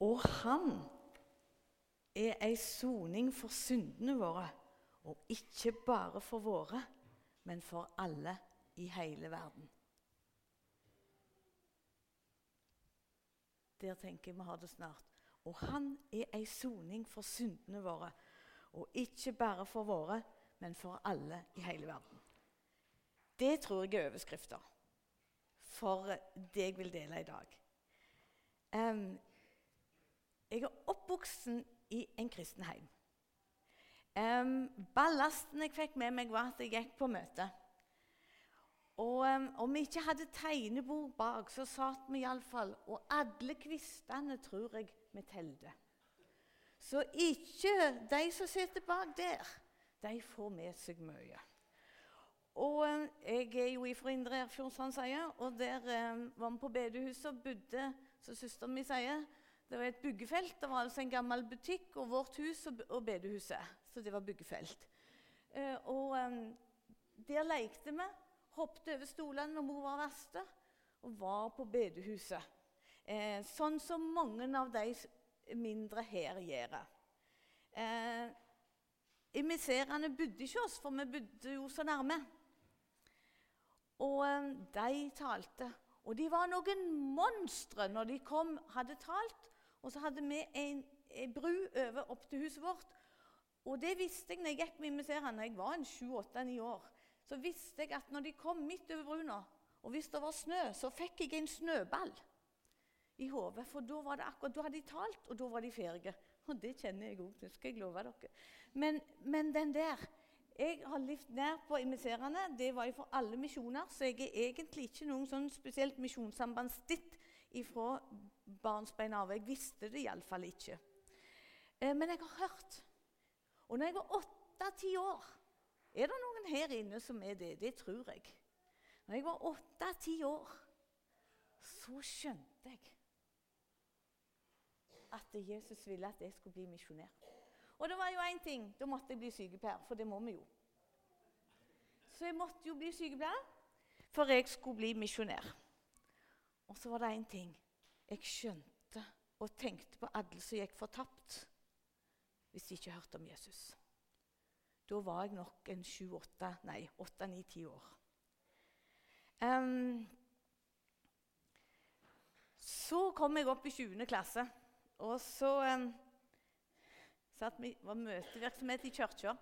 Og han er ei soning for syndene våre, og ikke bare for våre, men for alle i hele verden. Der tenker jeg vi har det snart. Og han er ei soning for syndene våre, og ikke bare for våre, men for alle i hele verden. Det tror jeg er overskrifter for det jeg vil dele i dag. Um, jeg er oppvoksen i en kristen heim. Um, ballasten jeg fikk med meg, var at jeg gikk på møte. Og um, Om vi ikke hadde tegnebord bak, så satt vi iallfall Og alle kvistene tror jeg vi telte. Så ikke de som sitter bak der, de får med seg mye. Og um, Jeg er jo fra Indre Erfjord, som han sier, og der var vi på bedehuset og bodde, som søsteren min sier. Det var et byggefelt. Det var altså en gammel butikk og vårt hus og, og bedehuset. Så det var byggefelt. Uh, og um, der lekte vi hoppet over stolene når mor var verste, og var på bedehuset. Eh, sånn som mange av de mindre her gjør. Eh, Imiserene bodde ikke oss, for vi bodde jo så nærme. Og eh, de talte. Og de var noen monstre når de kom, hadde talt. Og så hadde vi en, en bru over opp til huset vårt. Og det visste jeg når jeg gikk med imiserene. Jeg var en sju-åtte-ni år så visste jeg at når de kom midt over bruna, og hvis det var snø, så fikk jeg en snøball i hodet. For da var det akkurat, da hadde de talt, og da var de ferdige. Og det kjenner jeg òg, det skal jeg love dere. Men, men, den der Jeg har levd nær på immiserende. Det var jo for alle misjoner, så jeg er egentlig ikke noen sånn spesielt misjonssambandsditt ifra barnsbein av. Jeg visste det iallfall ikke. Eh, men jeg har hørt. Og når jeg var åtte-ti år er det noen her inne som er det? Det tror jeg. Når jeg var åtte-ti år, så skjønte jeg at Jesus ville at jeg skulle bli misjonær. Og det var jo én ting. Da måtte jeg bli sykepleier, for det må vi jo. Så jeg måtte jo bli sykepleier for jeg skulle bli misjonær. Og så var det én ting. Jeg skjønte og tenkte på alle som gikk fortapt hvis de ikke hørte om Jesus. Da var jeg nok en sju-åtte, nei, åtte-ni-ti år. Um, så kom jeg opp i 20. klasse, og så um, satt vi, var møtevirksomhet i kirka.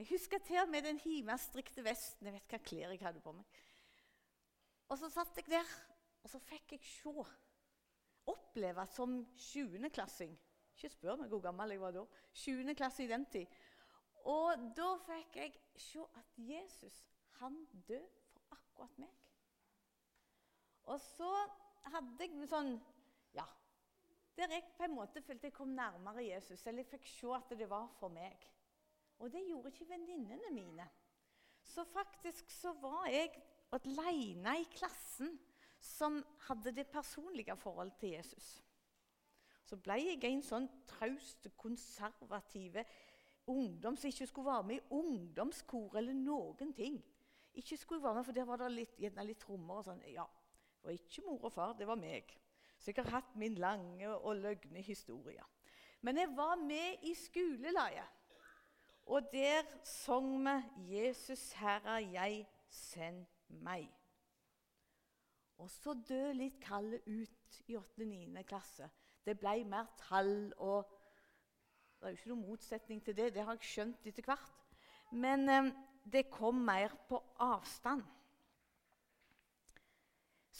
Jeg husker til og med den himestrikte vesten. Jeg vet hva klær jeg hadde på meg. Og så satt jeg der, og så fikk jeg se, oppleve som 7.-klassing Ikke spør meg hvor gammel jeg var da. 7. klasse i den tid. Og da fikk jeg se at Jesus han døde for akkurat meg. Og så hadde jeg sånn Ja. Der jeg på en måte følte jeg kom nærmere Jesus, eller jeg fikk se at det var for meg. Og det gjorde ikke venninnene mine. Så faktisk så var jeg aleine i klassen som hadde det personlige forholdet til Jesus. Så ble jeg en sånn traust, konservative ungdom som ikke skulle være med i ungdomskor eller noen ting. Ikke skulle være med, for Der var det litt, gjerne litt trommer og sånn. Ja, det var ikke mor og far, det var meg. Så jeg har hatt min lange og løgne historie. Men jeg var med i skolelaget. Og der sang vi 'Jesus, Herre, jeg send meg'. Og så døde litt kallet ut i 8.-9. klasse. Det ble mer tall og det er jo ikke noen motsetning til det. Det har jeg skjønt etter hvert. Men eh, det kom mer på avstand.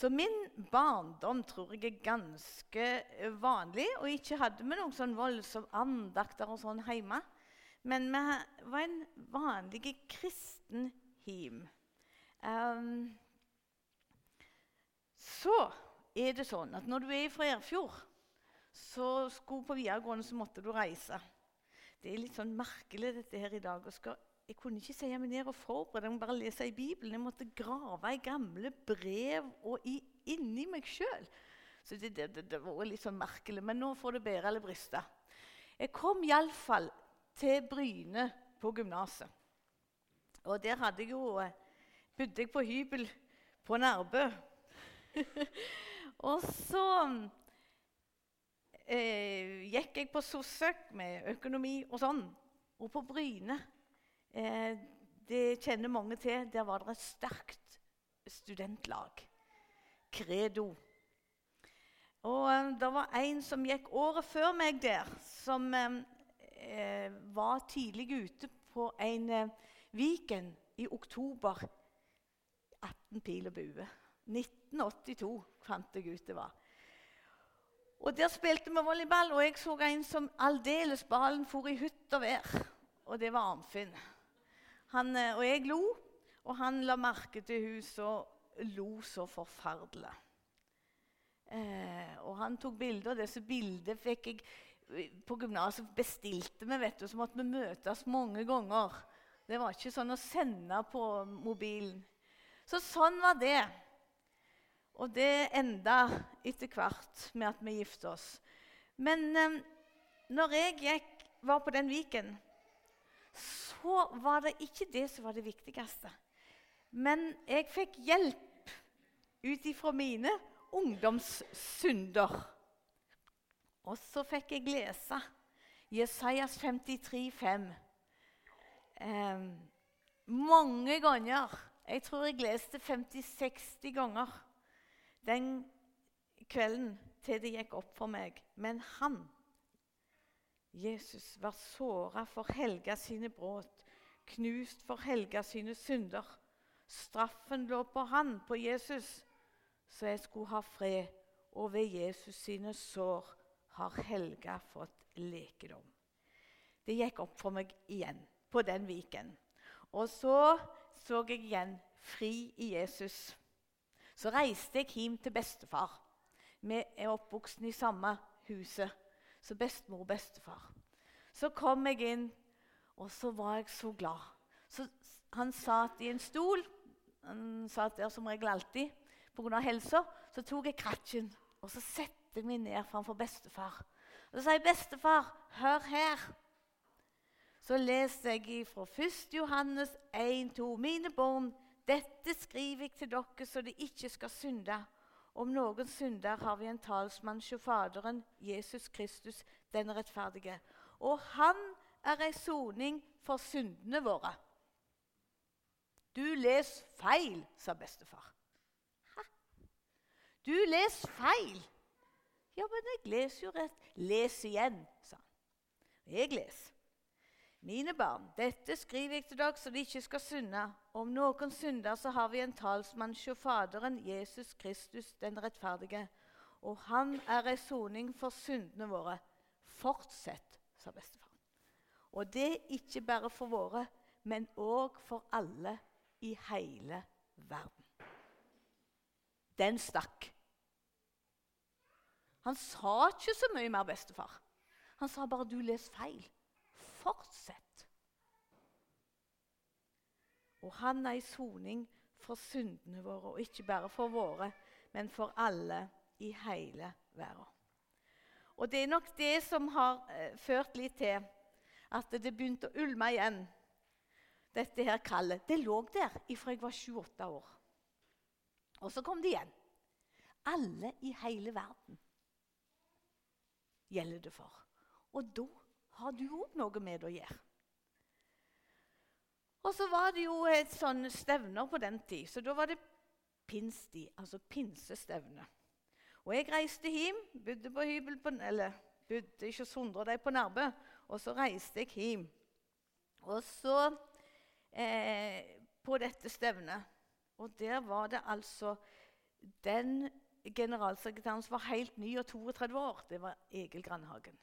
Så min barndom tror jeg er ganske eh, vanlig. Og ikke hadde vi noen sånn voldsom andakter og sånn hjemme. Men vi var en vanlig kristen him. Um, så er det sånn at når du er fra Erfjord så skulle på videregående så måtte du reise. Det er litt sånn merkelig dette her i dag. Skal, jeg kunne ikke si meg ned og forberede meg, bare lese i Bibelen. Jeg måtte grave i gamle brev og i, inni meg sjøl. Så det, det, det, det, var litt sånn merkelig. Men nå får det bære eller briste. Jeg kom iallfall til Bryne på gymnaset. Og der hadde jeg jo eh, bodde jeg på hybel på Nærbø. og så eh, gikk jeg på SOSØK med økonomi og sånn. Og på Bryne eh, Det kjenner mange til. Der var det et sterkt studentlag. Credo. Og eh, det var en som gikk året før meg der, som eh, var tidlig ute på en eh, Viken i oktober 18 pil og bue. 1982 fant jeg ut det var. Og Der spilte vi volleyball, og jeg så en som aldeles ballen for i hytt og vær. Og det var Arnfinn. Han, eh, og jeg lo, og han la merke til huset som lo så forferdelig. Eh, og han tok bilder, og disse bildene fikk jeg eh, På gymnaset bestilte vi, vet du, så måtte vi møtes mange ganger. Det var ikke sånn å sende på mobilen. Så sånn var det. Og det enda etter hvert med at vi gifta oss. Men eh, når jeg gikk, var på den Viken, så var det ikke det som var det viktigste. Men jeg fikk hjelp ut ifra mine ungdomssynder. Og så fikk jeg lese Jesajas 53, 5. Eh, mange ganger. Jeg tror jeg leste 50-60 ganger den kvelden til det gikk opp for meg. Men han, Jesus, var såra for Helga sine brudd, knust for Helga sine synder. Straffen lå på han, på Jesus, så jeg skulle ha fred. Og ved Jesus sine sår har Helga fått lekedom. Det gikk opp for meg igjen på den Viken. Og så så jeg igjen fri i Jesus. Så reiste jeg hjem til bestefar. Vi er oppvokst i samme huset, så bestemor og bestefar. Så kom jeg inn, og så var jeg så glad. Så han satt i en stol. Han satt der som regel alltid pga. helsa. Så tok jeg kratjen og så satte jeg meg ned framfor bestefar. Og så sa jeg, 'Bestefar, hør her.' Så leste jeg fra 1. Johannes 1,2.: Mine barn, dette skriver jeg til dere så de ikke skal synde. Om noen synder har vi en talsmann hos Faderen, Jesus Kristus, den rettferdige. Og han er ei soning for syndene våre. Du leser feil, sa bestefar. Hæ? Du leser feil. Ja, men jeg leser jo rett. Les igjen, sa han. Jeg leser. Mine barn, dette skriver jeg til dere så de ikke skal synde. Om noen synder, så har vi en talsmann hos Faderen, Jesus Kristus, den rettferdige. Og han er ei soning for syndene våre. Fortsett, sa bestefaren. Og det ikke bare for våre, men òg for alle i hele verden. Den stakk. Han sa ikke så mye mer, bestefar. Han sa bare 'du leser feil' fortsett. Og han er i soning for syndene våre, og ikke bare for våre, men for alle i hele verden. Og Det er nok det som har eh, ført litt til at det begynte å ulme igjen. Dette her kallet. Det lå der fra jeg var sju-åtte år. Og så kom det igjen. Alle i hele verden gjelder det for. Og da har du òg noe med å gjøre. Og så var det jo et sånn stevner på den tid, så da var det pinsti, altså pinsestevne. Og jeg reiste hjem, bodde på hybel på, eller bodde ikke Sondre deg på Nærbø, og så reiste jeg hjem. Og så eh, på dette stevnet. Og der var det altså den generalsekretæren som var helt ny og 32 år. Det var Egil Grandhagen.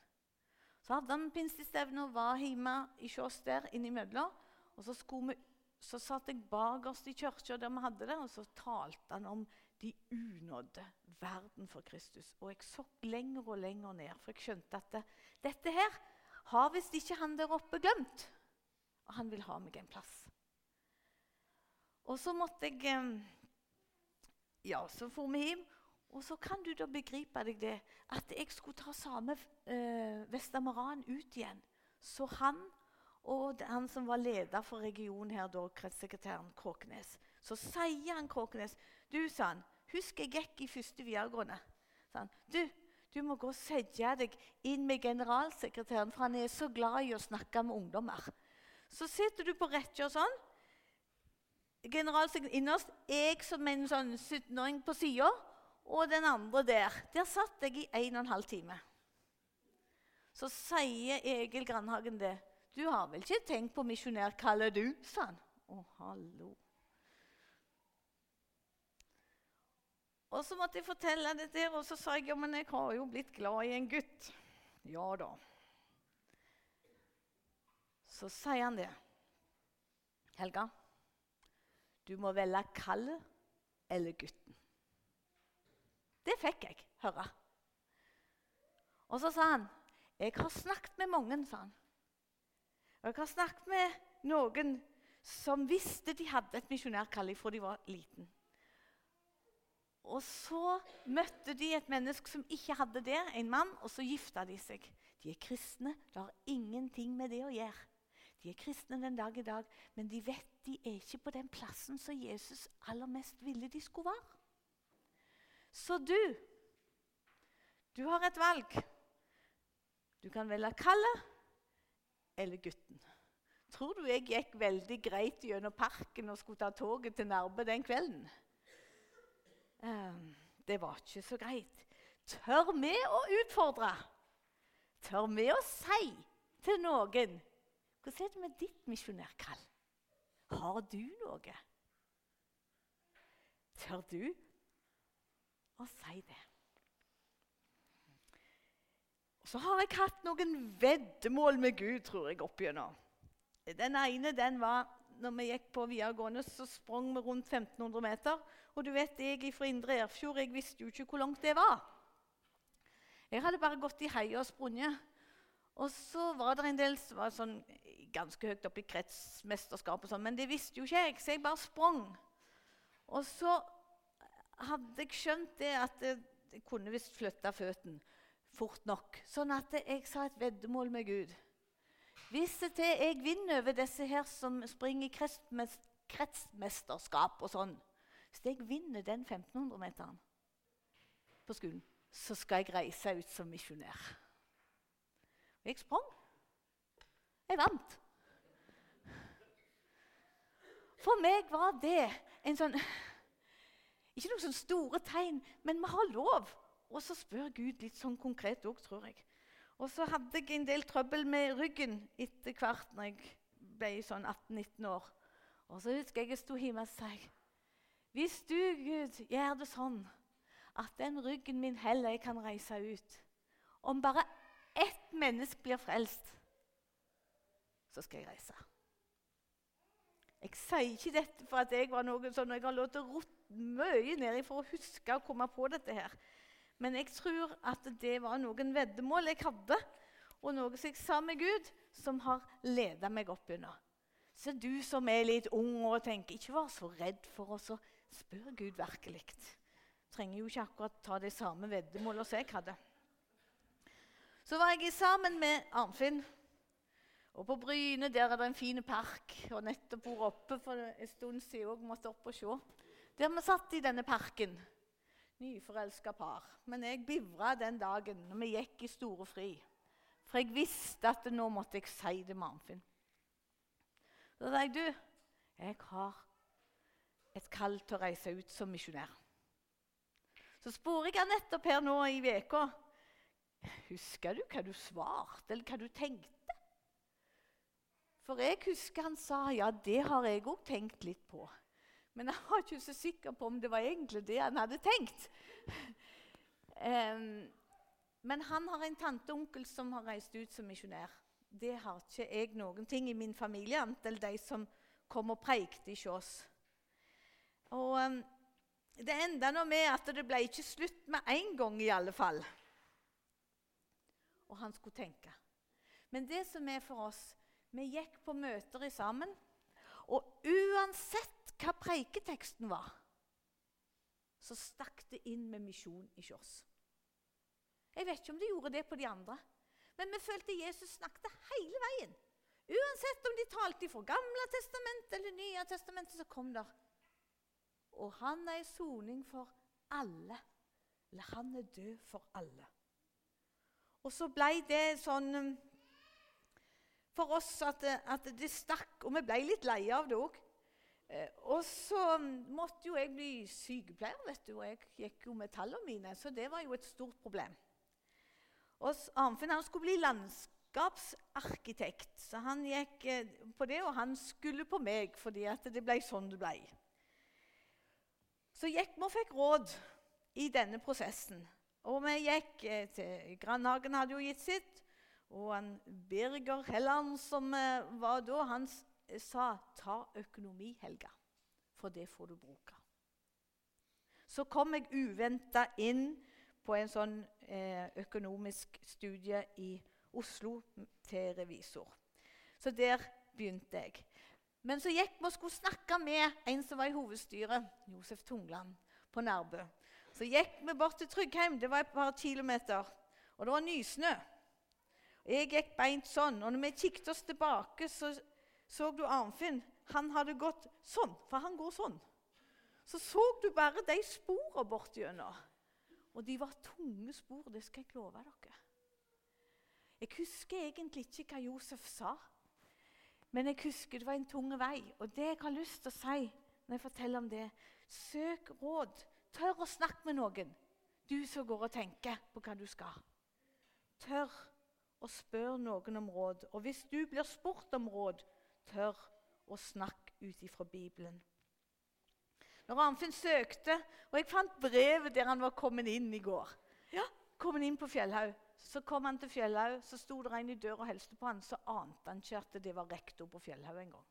Så hadde han pinsestevne og var hjemme i oss der innimellom. Og så, vi, så satt jeg bakerst i kirka der vi hadde det, og så talte han om de unådde verden for Kristus. Og jeg så lenger og lenger ned, for jeg skjønte at det, dette her har visst ikke han der oppe glemt. Og han vil ha meg en plass. Og så måtte jeg eh, Ja, så for vi hjem. Og så kan du da begripe deg det at jeg skulle ta samme eh, Vestamaran ut igjen. Så han og han som var leder for regionen her da, kretssekretæren Kråkenes Så sier han Kråkenes Du, sa han, husk jeg gikk i første videregående. Du, du Du må gå og sette deg inn med generalsekretæren, for han er så glad i å snakke med ungdommer. Så sitter du på rekkja sånn. Generalsekretæren innerst, jeg som en sånn 17-åring på sida, og den andre der. Der satt jeg i en og en halv time. Så sier Egil Grandhagen det. 'Du har vel ikke tenkt på misjonærkallet, du?' sa han. Å, hallo. Og så måtte jeg fortelle det der, og så sa jeg ja, men jeg har jo blitt glad i en gutt. Ja da. Så sier han det. Helga, du må velge kall eller gutten. Det fikk jeg høre. Og så sa han jeg har snakket med mange, sa han. Og jeg har snakket med noen som visste de hadde et misjonærkall fra de var liten. Og så møtte de et menneske som ikke hadde det, en mann, og så gifta de seg. De er kristne. Det har ingenting med det å gjøre. De er kristne den dag i dag, men de vet de er ikke på den plassen som Jesus aller mest ville de skulle være. Så du, du har et valg. Du kan velge kallet eller gutten. Tror du jeg gikk veldig greit gjennom parken og skulle ta toget til Nærbø den kvelden? Um, det var ikke så greit. Tør vi å utfordre? Tør vi å si til noen Hvordan er det med ditt misjonærkall? Har du noe? Tør du å si det? Så har jeg hatt noen veddemål med Gud, tror jeg, opp igjennom. Den ene den var når vi gikk på videregående, så sprang vi rundt 1500 meter. Og du vet, jeg fra Indre Erfjord jeg visste jo ikke hvor langt det var. Jeg hadde bare gått i heia og sprunget. Og så var det en del som var sånn, ganske høyt oppe i kretsmesterskap, sånn, men det visste jo ikke jeg, så jeg bare sprang. Og så hadde jeg skjønt det at jeg kunne visst flytte føttene fort nok. Sånn at jeg sa et veddemål med Gud. Hvis jeg, til jeg vinner over disse her som springer kretsmesterskap og sånn Hvis jeg vinner den 1500-meteren på skolen, så skal jeg reise ut som misjonær. Og jeg sprang. Jeg vant. For meg var det en sånn Ikke noen sånne store tegn, men vi har lov og så spør Gud litt sånn konkret òg, tror jeg. Og så hadde jeg en del trøbbel med ryggen etter hvert når jeg ble sånn 18-19 år. Og så husker jeg jeg sto hjemme og sa Hvis du, Gud, gjør det sånn at den ryggen min heller jeg kan reise ut Om bare ett menneske blir frelst, så skal jeg reise. Jeg sier ikke dette for at jeg var noen sånn, jeg har lov til å rotte mye nedi for å huske å komme på dette her. Men jeg tror at det var noen veddemål jeg hadde, og noe som jeg sa med Gud, som har ledet meg opp under. Så du som er litt ung og tenker ikke vær så redd for oss, spør Gud virkelig. Trenger jo ikke akkurat ta det samme veddemålet som jeg hadde. Så var jeg sammen med Arnfinn. Og på Bryne der er det en fin park. Og nettopp vært oppe for en stund siden og måtte opp og se. Der vi satt i denne parken nyforelska par. Men jeg bivra den dagen når vi gikk i store fri. For jeg visste at nå måtte jeg si det med Arnfinn. Da sa jeg, du, jeg har et kall til å reise ut som misjonær. Så sporer jeg han nettopp her nå i uka. Husker du hva du svarte, eller hva du tenkte? For jeg husker han sa ja, det har jeg òg tenkt litt på. Men jeg var ikke så sikker på om det var egentlig det han hadde tenkt. um, men han har en tante og onkel som har reist ut som misjonær. Det har ikke jeg noen ting i min familie, annet de som kom og preikte hos oss. Og um, Det enda nå med at det ble ikke slutt med en gang, i alle fall. Og han skulle tenke. Men det som er for oss Vi gikk på møter sammen. Og uansett hva preiketeksten var, så stakk det inn med misjon i oss. Jeg vet ikke om de gjorde det på de andre, men vi følte Jesus snakket hele veien. Uansett om de talte fra Gamle testament eller Nye testamentet, så kom der. Og han er i soning for alle. Eller han er død for alle. Og så ble det sånn um, for oss at, at det stakk, og vi ble litt leie av det òg. Eh, og så måtte jo jeg bli sykepleier, vet du, og jeg gikk jo med tallene mine, så det var jo et stort problem. Og Arnfinn han skulle bli landskapsarkitekt, så han gikk eh, på det, og han skulle på meg fordi at det ble sånn det ble. Så gikk vi og fikk råd i denne prosessen. Og vi gikk eh, til Grandhagen hadde jo gitt sitt. Og han Birger Helland, som var da, han sa 'ta økonomi, Helga, for det får du bruke'. Så kom jeg uventa inn på en sånn eh, økonomisk studie i Oslo til revisor. Så der begynte jeg. Men så gikk vi og skulle snakke med en som var i hovedstyret, Josef Tungland, på Nærbø. Så gikk vi bort til Tryggheim. Det var et par kilometer. Og det var nysnø. Jeg gikk beint sånn. Og når vi kikket oss tilbake, så så du Arnfinn. Han hadde gått sånn, for han går sånn. Så så du bare de sporene bortigjennom. Og de var tunge spor, det skal jeg love dere. Jeg husker egentlig ikke hva Josef sa, men jeg husker det var en tung vei. Og det jeg har lyst til å si når jeg forteller om det, søk råd Tør å snakke med noen, du som går og tenker på hva du skal. Tør å spørre noen om råd. Og hvis du blir spurt om råd, tør å snakke ut ifra Bibelen. Når Arnfinn søkte, og jeg fant brevet der han var kommet inn i går Ja, kommet inn på Fjellhaug. Så kom han til Fjellhaug, så sto det en i døra og hilste på han, Så ante han ikke at det var rektor på Fjellhaug engang.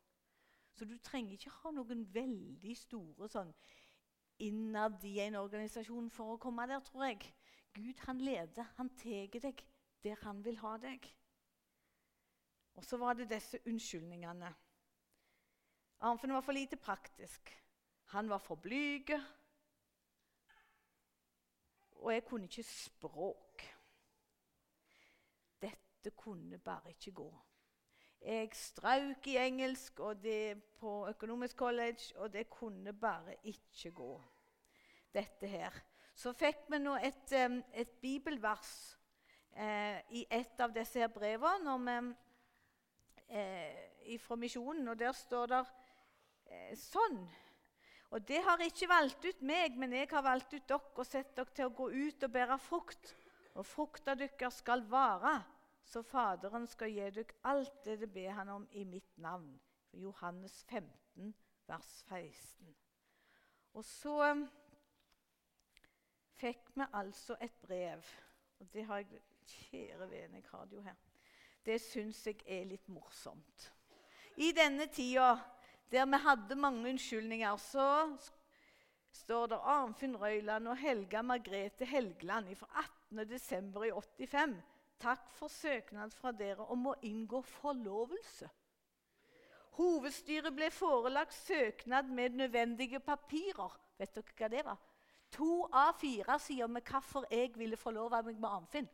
Så du trenger ikke ha noen veldig store sånn innad i en organisasjon for å komme der, tror jeg. Gud han leder. Han tar deg der han vil ha deg. Og så var det disse unnskyldningene. Arnfinn var for lite praktisk. Han var for blyg. Og jeg kunne ikke språk. Dette kunne bare ikke gå. Jeg strauk i engelsk og det på Økonomisk college, og det kunne bare ikke gå, dette her. Så fikk vi nå et, et bibelvers eh, i et av disse brevene eh, fra misjonen, og der står det eh, sånn Og det har ikke valgt ut meg, men jeg har valgt ut dere og sett dere til å gå ut og bære frukt. Og frukta deres skal vare så Faderen skal gi dere alt det det ber han om i mitt navn. Johannes 15, vers 16. Og så um, fikk vi altså et brev. Og det har jeg Kjære vene, jeg har det jo her. Det syns jeg er litt morsomt. I denne tida der vi hadde mange unnskyldninger, så står det Arnfinn Røyland og Helga Margrethe Helgeland fra 18.12.85 Takk for søknad fra dere om å inngå forlovelse. Hovedstyret ble forelagt søknad med nødvendige papirer. Vet dere hva det var? To av fire sider med hvorfor jeg ville forlove meg med Arnfinn.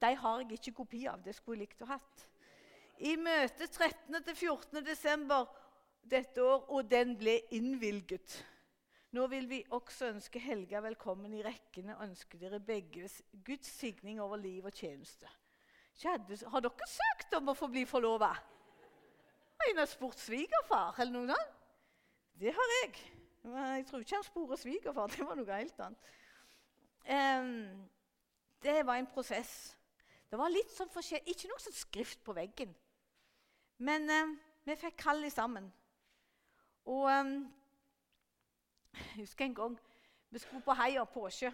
De har jeg ikke kopi av. Det skulle jeg likt å hatt. I møtet 13. til 14. desember dette år, og den ble innvilget. Nå vil vi også ønske Helga velkommen i rekkene og ønske dere begge Guds signing over liv og tjeneste. Har dere søkt om å få bli forlova? En har spurt svigerfar eller noe sånt? Det har jeg. Jeg tror ikke han sporer svigerfar. Det var noe helt annet. Det var en prosess. Det var litt sånn forskjell, Ikke noe sånn skrift på veggen. Men eh, vi fikk kall sammen. Og eh, jeg husker en gang vi skulle på Heia påsje.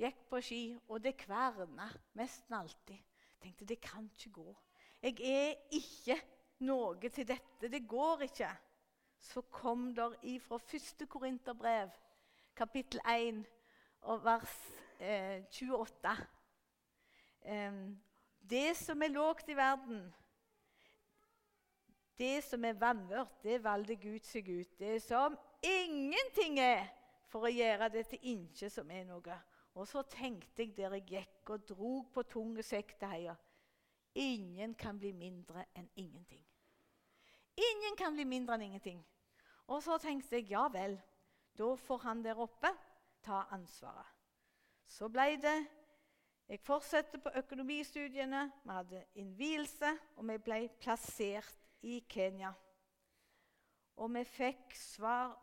Gikk på ski, og det kverna nesten alltid. Tenkte det kan ikke gå. Jeg er ikke noe til dette. Det går ikke. Så kom der ifra første Korinterbrev, kapittel 1, og vers eh, 28 eh, Det som er lågt i verden, det som er vanvørt, det valgte Gud seg ut. Det som ingenting er, for å gjøre det til innkje som er noe. Og så tenkte jeg der jeg gikk og drog på tunge sekk til heia Ingen kan bli mindre enn ingenting. Ingen kan bli mindre enn ingenting. Og så tenkte jeg ja vel, da får han der oppe ta ansvaret. Så ble det Jeg fortsatte på økonomistudiene, vi hadde innvielse, og vi ble plassert i Kenya. Og vi fikk svar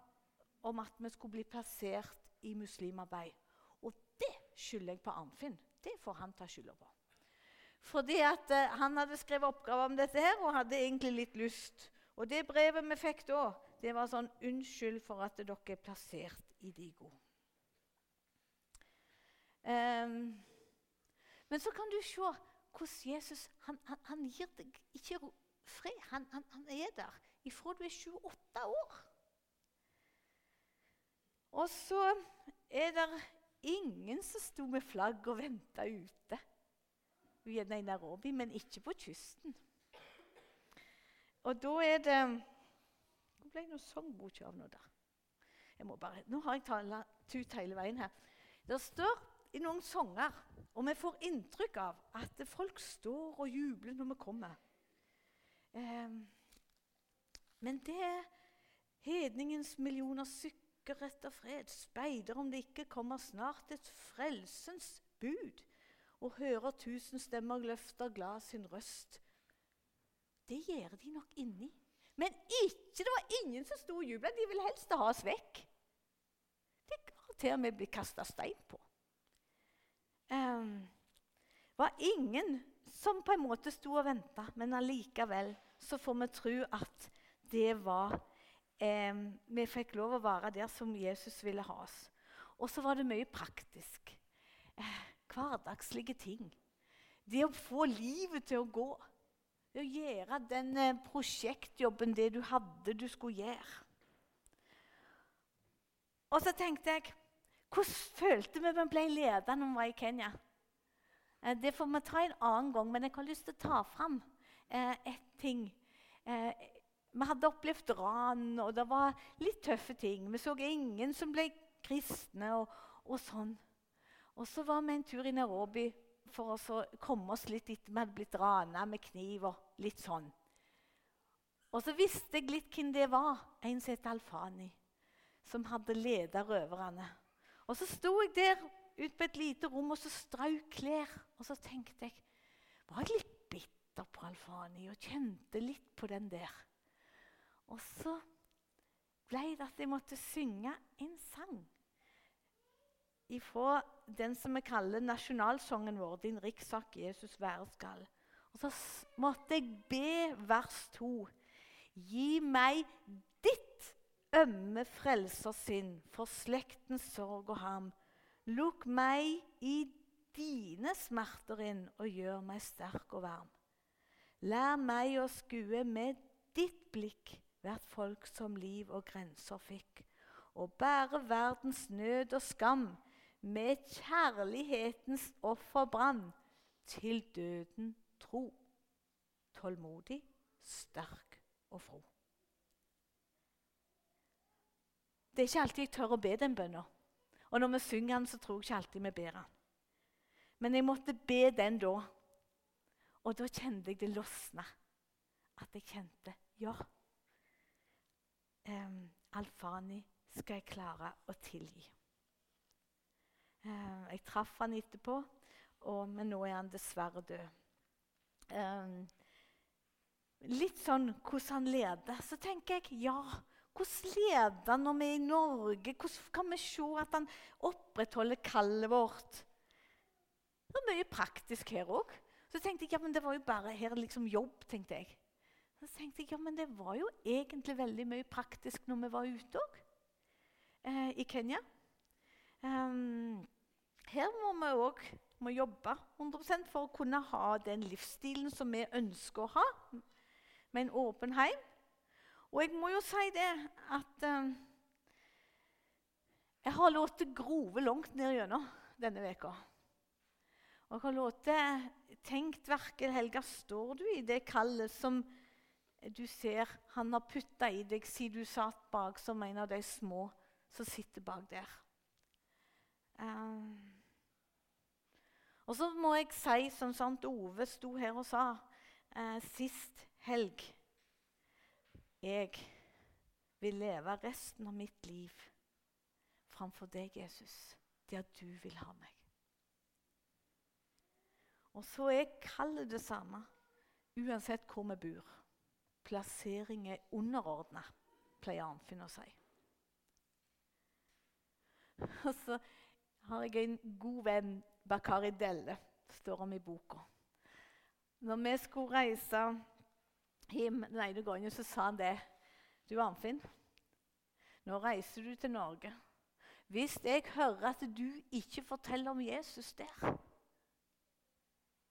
om at vi skulle bli plassert i muslimarbeid. Og det skylder jeg på Arnfinn. Det får han ta skylda på. Fordi at uh, Han hadde skrevet oppgave om dette her og hadde egentlig litt lyst. Og det brevet vi fikk da, det var sånn 'Unnskyld for at dere er plassert i Digo'. Um, men så kan du se hvordan Jesus han, han, han gir deg ikke fred. Han, han, er der ifra du er 28 år. Og så er det ingen som sto med flagg og venta ute. Gjerne i Nairobi, men ikke på kysten. Og da er det Hvor ble nå sangboka av nå, da. Jeg må bare, Nå har jeg tut ut hele veien her. Det står i noen sanger, og vi får inntrykk av at folk står og jubler når vi kommer. Eh, men det er hedningens millioner sykker etter fred, speider om det ikke kommer snart et frelsens bud, og hører tusen stemmer løfter glad sin røst. Det gjør de nok inni. Men ikke, det var ingen som sto og jubla. De ville helst ha oss vekk. Det garanterer til og med kasta stein på. Um, var ingen som på en måte sto og venta, men allikevel så får vi tro at det var eh, Vi fikk lov å være der som Jesus ville ha oss. Og så var det mye praktisk. Eh, hverdagslige ting. Det å få livet til å gå. Det å gjøre den eh, prosjektjobben det du hadde du skulle gjøre. Og så tenkte jeg Hvordan følte vi vi ble leder når vi var i Kenya? Eh, det får vi ta en annen gang, men jeg har lyst til å ta fram eh, ett ting. Eh, vi hadde opplevd ran, og det var litt tøffe ting. Vi så ingen som ble kristne og, og sånn. Og så var vi en tur i Nairobi for å komme oss litt etter vi hadde blitt rana med kniv og litt sånn. Og så visste jeg litt hvem det var. En som het Alfani, som hadde ledet røverne. Og så sto jeg der ute på et lite rom og så strauk klær. Og så tenkte jeg Var jeg litt bitter på Alfani og kjente litt på den der? Og så ble det at jeg måtte synge en sang ifra den som vi kaller nasjonalsangen vår, 'Din rikssak Jesus være skal'. Og så måtte jeg be vers to. Gi meg ditt ømme frelser sin, for slektens sorg og ham. Lukk meg i dine smerter inn og gjør meg sterk og varm. Lær meg å skue med ditt blikk hvert folk som liv og grenser fikk, og bære verdens nød og skam med kjærlighetens offerbrann til døden tro. Tålmodig, sterk og fro. Det er ikke alltid jeg tør å be den bønna. Og når vi synger den, så tror jeg ikke alltid vi ber den. Men jeg måtte be den da. Og da kjente jeg det løsne. At jeg kjente ja. Um, Alfani skal jeg klare å tilgi. Um, jeg traff han etterpå, og, men nå er han dessverre død. Um, litt sånn hvordan han leder. Så tenker jeg ja, hvordan leder han når vi er i Norge? Hvordan kan vi se at han opprettholder kallet vårt? Det var mye praktisk her òg. Så tenkte jeg ja, men det var jo bare her liksom jobb. tenkte jeg. Så tenkte jeg ja, men det var jo egentlig veldig mye praktisk når vi var ute òg. Eh, I Kenya. Um, her må vi òg jobbe 100% for å kunne ha den livsstilen som vi ønsker å ha, med en åpen heim. Og jeg må jo si det at eh, jeg har latt grove langt ned gjennom denne veka. Og jeg har latt tenkt verken Helga, står du i det kallet som du ser han har putta i deg siden du satt bak som en av de små som sitter bak der? Eh, og så må jeg si, som sant Ove sto her og sa eh, sist helg jeg vil leve resten av mitt liv framfor deg, Jesus, der du vil ha meg. Og så er kallet det samme uansett hvor vi bor. Plassering er underordna, pleier Arnfinn å si. Og så har jeg en god venn, Bakari Delle, står om i boka. Når vi skulle reise hjem den ene gangen, så sa han det. Du, Arnfinn, nå reiser du til Norge. Hvis jeg hører at du ikke forteller om Jesus der,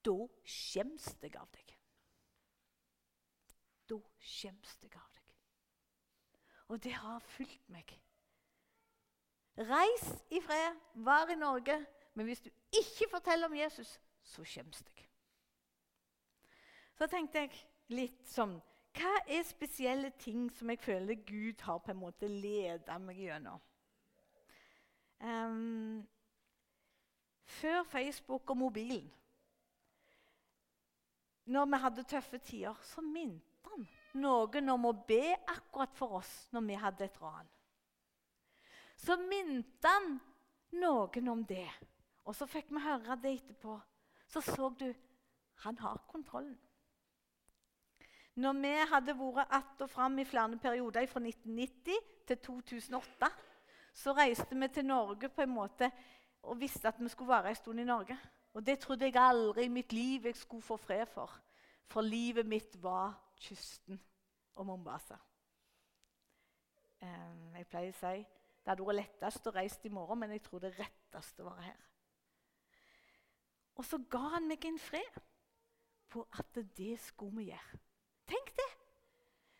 da skjems jeg av deg. Da skjems jeg av deg. Og det har fulgt meg. Reis i fred, vær i Norge, men hvis du ikke forteller om Jesus, så skjems jeg. Så tenkte jeg litt sånn Hva er spesielle ting som jeg føler Gud har på en måte ledet meg gjennom? Um, før Facebook og mobilen, når vi hadde tøffe tider, så minte han noen om å be akkurat for oss når vi hadde et ran. Så minte han noen om det. Og så fikk vi høre det etterpå. Så så du han har kontrollen. Når vi hadde vært att og fram i flere perioder fra 1990 til 2008, så reiste vi til Norge på en måte og visste at vi skulle være en stund i Norge. Og det trodde jeg aldri i mitt liv jeg skulle få fred for. For livet mitt var kysten og Mombasa. Jeg pleier å si det hadde vært lettest å reise i morgen, men jeg tror det retteste var her. Og så ga han meg en fred på at det skulle vi gjøre. Tenk det!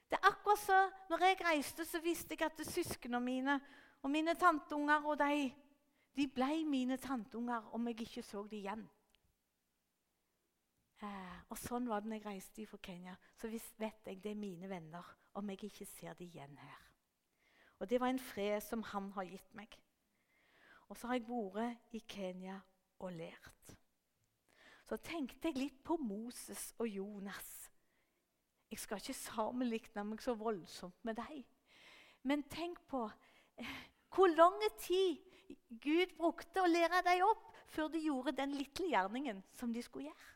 Det er akkurat så, når jeg reiste, så visste jeg at søsknene mine og mine tanteunger og de, de ble mine tanteunger om jeg ikke så dem igjen. Eh, og Sånn var det når jeg reiste fra Kenya. Så vet jeg det er mine venner om jeg ikke ser dem igjen her. Og Det var en fred som han har gitt meg. Og så har jeg vært i Kenya og lært. Så tenkte jeg litt på Moses og Jonas. Jeg skal ikke sammenligne meg så voldsomt med dem. Men tenk på eh, hvor lang tid Gud brukte å lære dem opp før de gjorde den lille gjerningen som de skulle gjøre.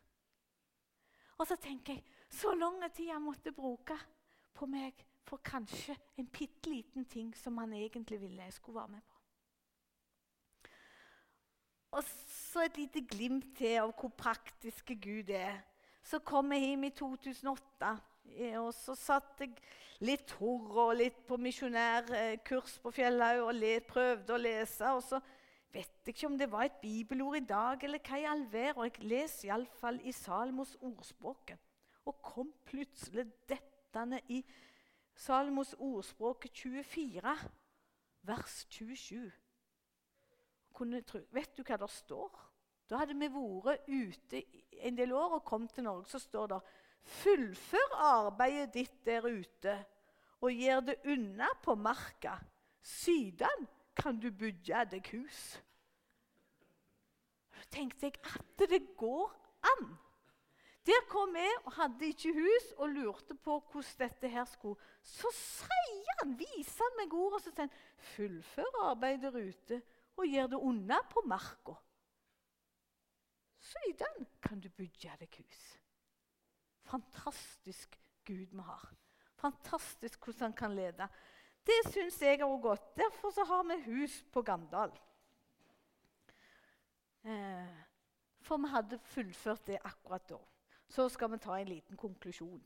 Og så tenker jeg så lang tid jeg måtte bruke på meg for kanskje en bitte liten ting som han egentlig ville jeg skulle være med på. Og så et lite glimt til av hvor praktiske Gud er. Så kom jeg hjem i 2008, og så satt jeg litt hurra og litt på misjonærkurs på Fjellhaug og prøvde å lese. og så vet jeg ikke om det var et bibelord i dag, eller hva i all verden. Og jeg leser iallfall i Salmos ordspråket. Og kom plutselig dettende i Salmos ordspråket 24, vers 27. Tro, vet du hva det står? Da hadde vi vært ute en del år og kommet til Norge. Så står det Fullfør arbeidet ditt der ute og gjør det unna på marka. Siden kan du bygge deg hus. Da tenkte jeg at det går an. Der kom jeg og hadde ikke hus og lurte på hvordan dette her skulle. Så sier han, viser han meg ordet og så sier han, fullfør arbeidet der ute og gjør det unna på marka. Siden kan du bygge deg hus. Fantastisk Gud vi har. Fantastisk hvordan han kan lede. Det syns jeg er godt. Derfor så har vi hus på Gandal. Eh, for vi hadde fullført det akkurat da. Så skal vi ta en liten konklusjon.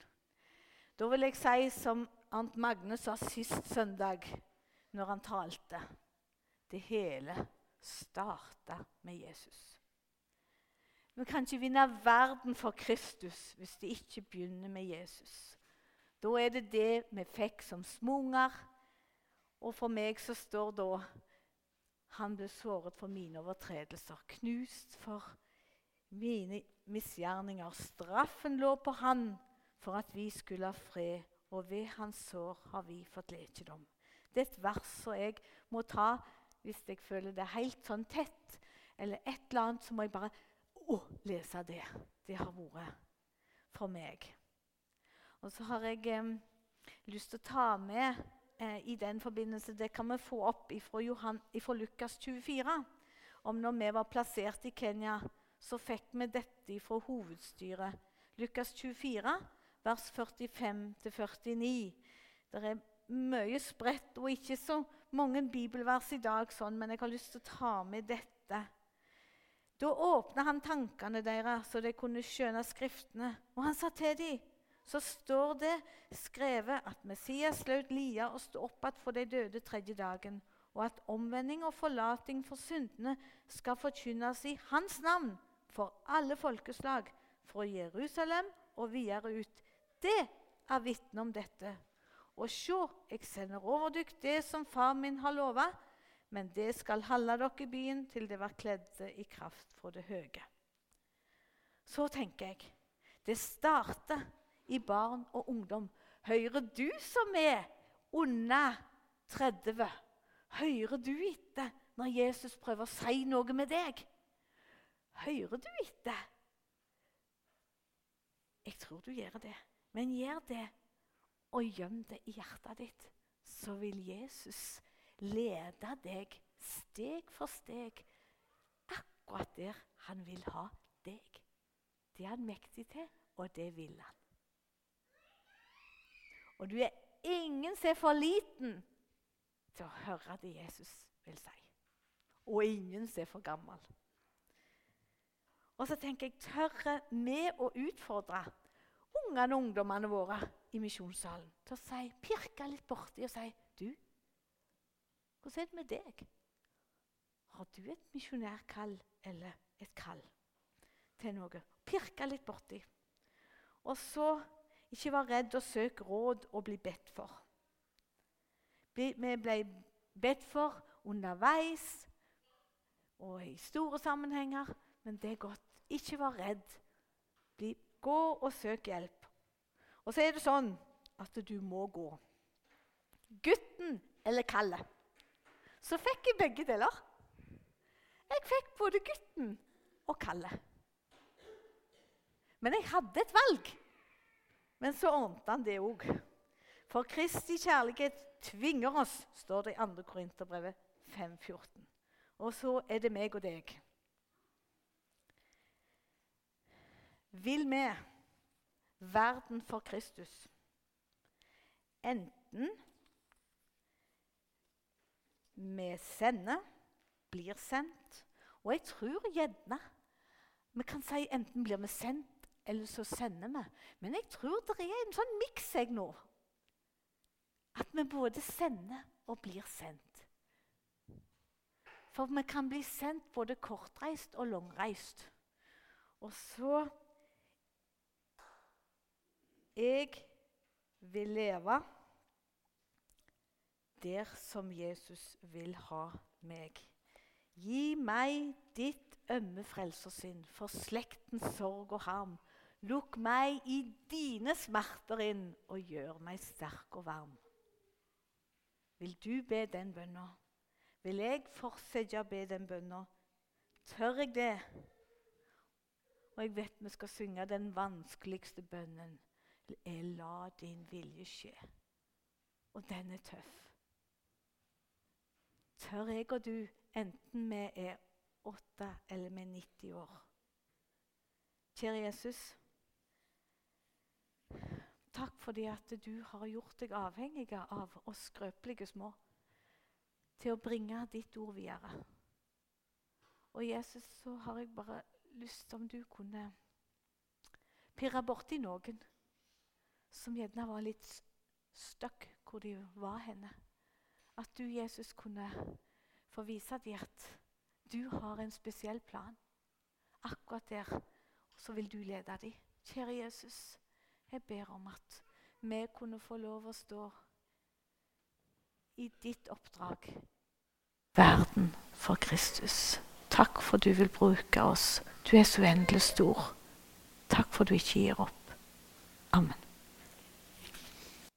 Da vil jeg si som Arnt Magne sa sist søndag når han talte Det hele starta med Jesus. Vi kan ikke vinne verden for Kristus hvis det ikke begynner med Jesus. Da er det det vi fikk som smunger, og for meg så står da Han ble såret for mine overtredelser, knust for mine misgjerninger. Straffen lå på han for at vi skulle ha fred, og ved hans sår har vi fått lekedom. Det er et vers som jeg må ta hvis jeg føler det helt sånn tett, eller et eller annet, så må jeg bare å, lese det. Det har vært for meg. Og så har jeg eh, lyst til å ta med eh, i den forbindelse Det kan vi få opp fra Lukas 24. Om når vi var plassert i Kenya, så fikk vi dette fra hovedstyret. Lukas 24, vers 45-49. Det er mye spredt og ikke så mange bibelvers i dag, sånn, men jeg har lyst til å ta med dette. Da åpna han tankene deres, så de kunne skjønne Skriftene. Og han sa til dem, så står det skrevet at Messias lød lia og stå opp igjen for de døde tredje dagen, og at omvending og forlating for syndene skal forkynnes i hans navn for alle folkeslag, fra Jerusalem og videre ut. Det er vitne om dette. Og se, jeg sender over dere det som far min har lova, men det skal holde dere i byen til det var kledde i kraft fra det høye. Så tenker jeg det starter i barn og ungdom. Hører du som er under 30? Hører du etter når Jesus prøver å si noe med deg? Hører du etter? Jeg tror du gjør det. Men gjør det, og gjem det i hjertet ditt. Så vil Jesus lede deg steg for steg akkurat der han vil ha deg. Det er han mektig til, og det vil han. Og du er ingen som er for liten til å høre det Jesus vil si. Og ingen som er for gammel. Og så tenker jeg, tørre vi å utfordre ungene og ungdommene våre i misjonssalen til å si, pirke litt borti og si hvordan er det med deg? Har du et misjonærkall eller et kall til noe? Pirke litt borti. Og så ikke vær redd å søke råd og bli bedt for. Vi ble bedt for underveis og i store sammenhenger, men det er godt. Ikke vær redd. Gå og søk hjelp. Og så er det sånn at du må gå. Gutten eller Kalle. Så fikk jeg begge deler. Jeg fikk både gutten og Kalle. Men jeg hadde et valg. Men så ordnet han det òg. For Kristi kjærlighet tvinger oss, står det i 2. Korinterbrevet 5,14. Og så er det meg og deg. Vil vi verden for Kristus? Enten vi sender, blir sendt Og jeg tror gjerne vi kan si enten blir vi sendt eller så sender vi. Men jeg tror det er en sånn miks jeg nå. At vi både sender og blir sendt. For vi kan bli sendt både kortreist og langreist. Og så Jeg vil leve der som Jesus vil ha meg. Gi meg ditt ømme frelsersinn for slektens sorg og harm Lukk meg i dine smerter inn og gjør meg sterk og varm. Vil du be den bønna? Vil jeg fortsette å be den bønna? Tør jeg det? Og jeg vet vi skal synge den vanskeligste bønnen. Jeg la din vilje skje. Og den er tøff. Tør jeg og du, enten vi er åtte eller vi er 90 år? Kjære Jesus. Takk fordi at du har gjort deg avhengig av oss skrøpelige små til å bringe ditt ord videre. Og Jesus, så har jeg bare lyst om du kunne pirre borti noen som gjerne var litt stuck hvor de var henne. At du, Jesus, kunne få vise dem at du har en spesiell plan. Akkurat der. Så vil du lede dem. Kjære Jesus. Jeg ber om at vi kunne få lov å stå i ditt oppdrag. Verden for Kristus. Takk for du vil bruke oss. Du er så uendelig stor. Takk for du ikke gir opp. Amen.